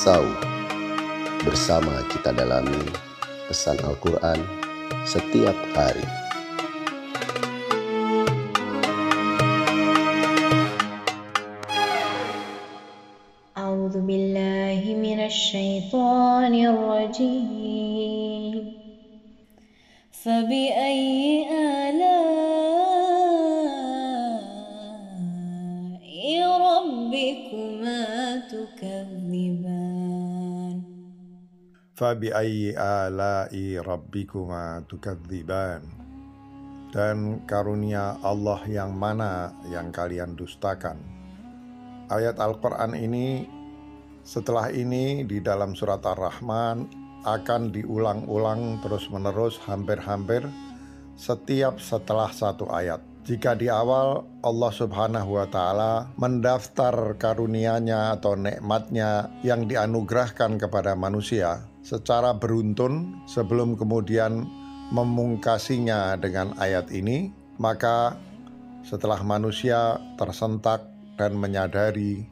Sau. Bersama kita dalami pesan Al-Quran setiap hari. أعوذ بالله من الشيطان الرجيم فبأي آلاء Fabi'ayyi ala'i rabbikuma tukadziban Dan karunia Allah yang mana yang kalian dustakan Ayat Al-Quran ini setelah ini di dalam surat Ar-Rahman akan diulang-ulang terus-menerus hampir-hampir setiap setelah satu ayat. Jika di awal Allah Subhanahu wa taala mendaftar karunia-Nya atau nikmatnya yang dianugerahkan kepada manusia secara beruntun sebelum kemudian memungkasinya dengan ayat ini, maka setelah manusia tersentak dan menyadari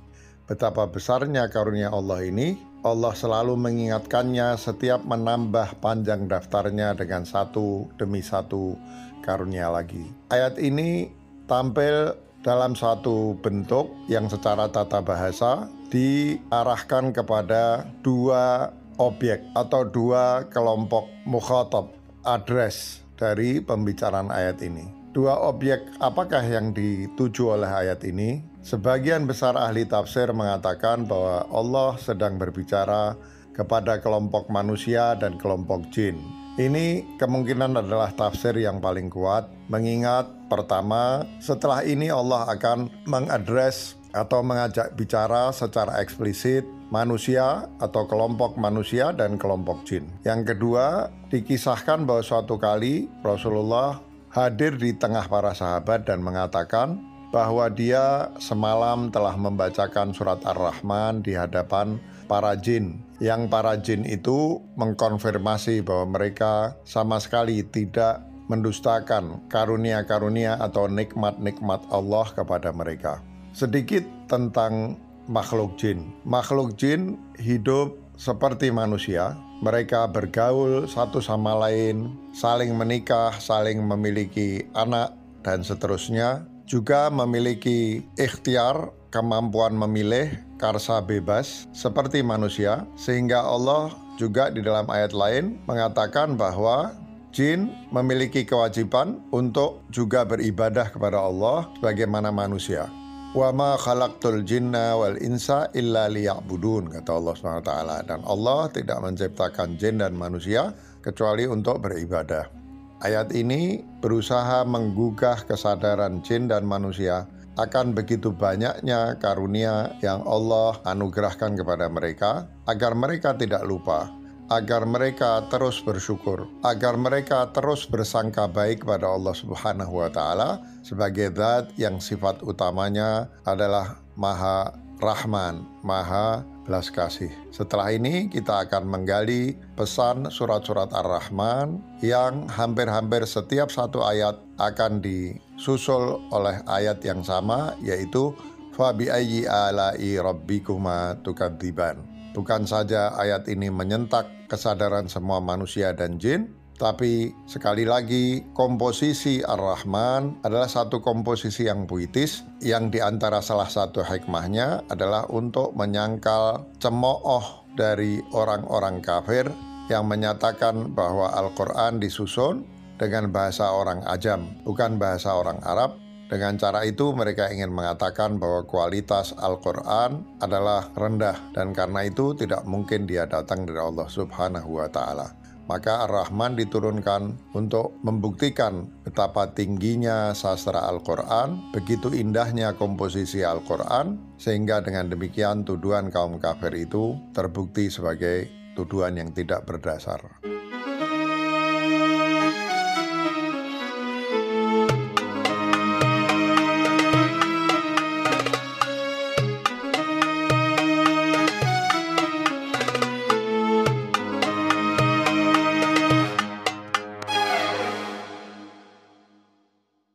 betapa besarnya karunia Allah ini, Allah selalu mengingatkannya setiap menambah panjang daftarnya dengan satu demi satu karunia lagi. Ayat ini tampil dalam satu bentuk yang secara tata bahasa diarahkan kepada dua objek atau dua kelompok mukhatab address dari pembicaraan ayat ini. Dua objek apakah yang dituju oleh ayat ini? Sebagian besar ahli tafsir mengatakan bahwa Allah sedang berbicara kepada kelompok manusia dan kelompok jin. Ini kemungkinan adalah tafsir yang paling kuat, mengingat pertama, setelah ini Allah akan mengadres atau mengajak bicara secara eksplisit manusia atau kelompok manusia dan kelompok jin. Yang kedua, dikisahkan bahwa suatu kali Rasulullah hadir di tengah para sahabat dan mengatakan bahwa dia semalam telah membacakan surat Ar-Rahman di hadapan para jin. Yang para jin itu mengkonfirmasi bahwa mereka sama sekali tidak mendustakan karunia-karunia atau nikmat-nikmat Allah kepada mereka. Sedikit tentang makhluk jin. Makhluk jin hidup seperti manusia, mereka bergaul satu sama lain, saling menikah, saling memiliki anak, dan seterusnya. Juga memiliki ikhtiar, kemampuan memilih, karsa bebas, seperti manusia, sehingga Allah juga di dalam ayat lain mengatakan bahwa jin memiliki kewajiban untuk juga beribadah kepada Allah sebagaimana manusia. Wa ma khalaqtul jinna wal insa illa liya'budun kata Allah SWT dan Allah tidak menciptakan jin dan manusia kecuali untuk beribadah. Ayat ini berusaha menggugah kesadaran jin dan manusia akan begitu banyaknya karunia yang Allah anugerahkan kepada mereka agar mereka tidak lupa agar mereka terus bersyukur, agar mereka terus bersangka baik pada Allah Subhanahu wa taala sebagai zat yang sifat utamanya adalah Maha Rahman, Maha belas kasih. Setelah ini kita akan menggali pesan surat-surat Ar-Rahman yang hampir-hampir setiap satu ayat akan disusul oleh ayat yang sama yaitu Fabi ayyi ala'i rabbikuma tukadziban. Bukan saja ayat ini menyentak kesadaran semua manusia dan jin, tapi sekali lagi komposisi Ar-Rahman adalah satu komposisi yang puitis yang di antara salah satu hikmahnya adalah untuk menyangkal cemooh dari orang-orang kafir yang menyatakan bahwa Al-Quran disusun dengan bahasa orang ajam, bukan bahasa orang Arab, dengan cara itu mereka ingin mengatakan bahwa kualitas Al-Quran adalah rendah dan karena itu tidak mungkin dia datang dari Allah Subhanahu wa Ta'ala. Maka Ar-Rahman diturunkan untuk membuktikan betapa tingginya sastra Al-Quran, begitu indahnya komposisi Al-Quran, sehingga dengan demikian tuduhan kaum kafir itu terbukti sebagai tuduhan yang tidak berdasar.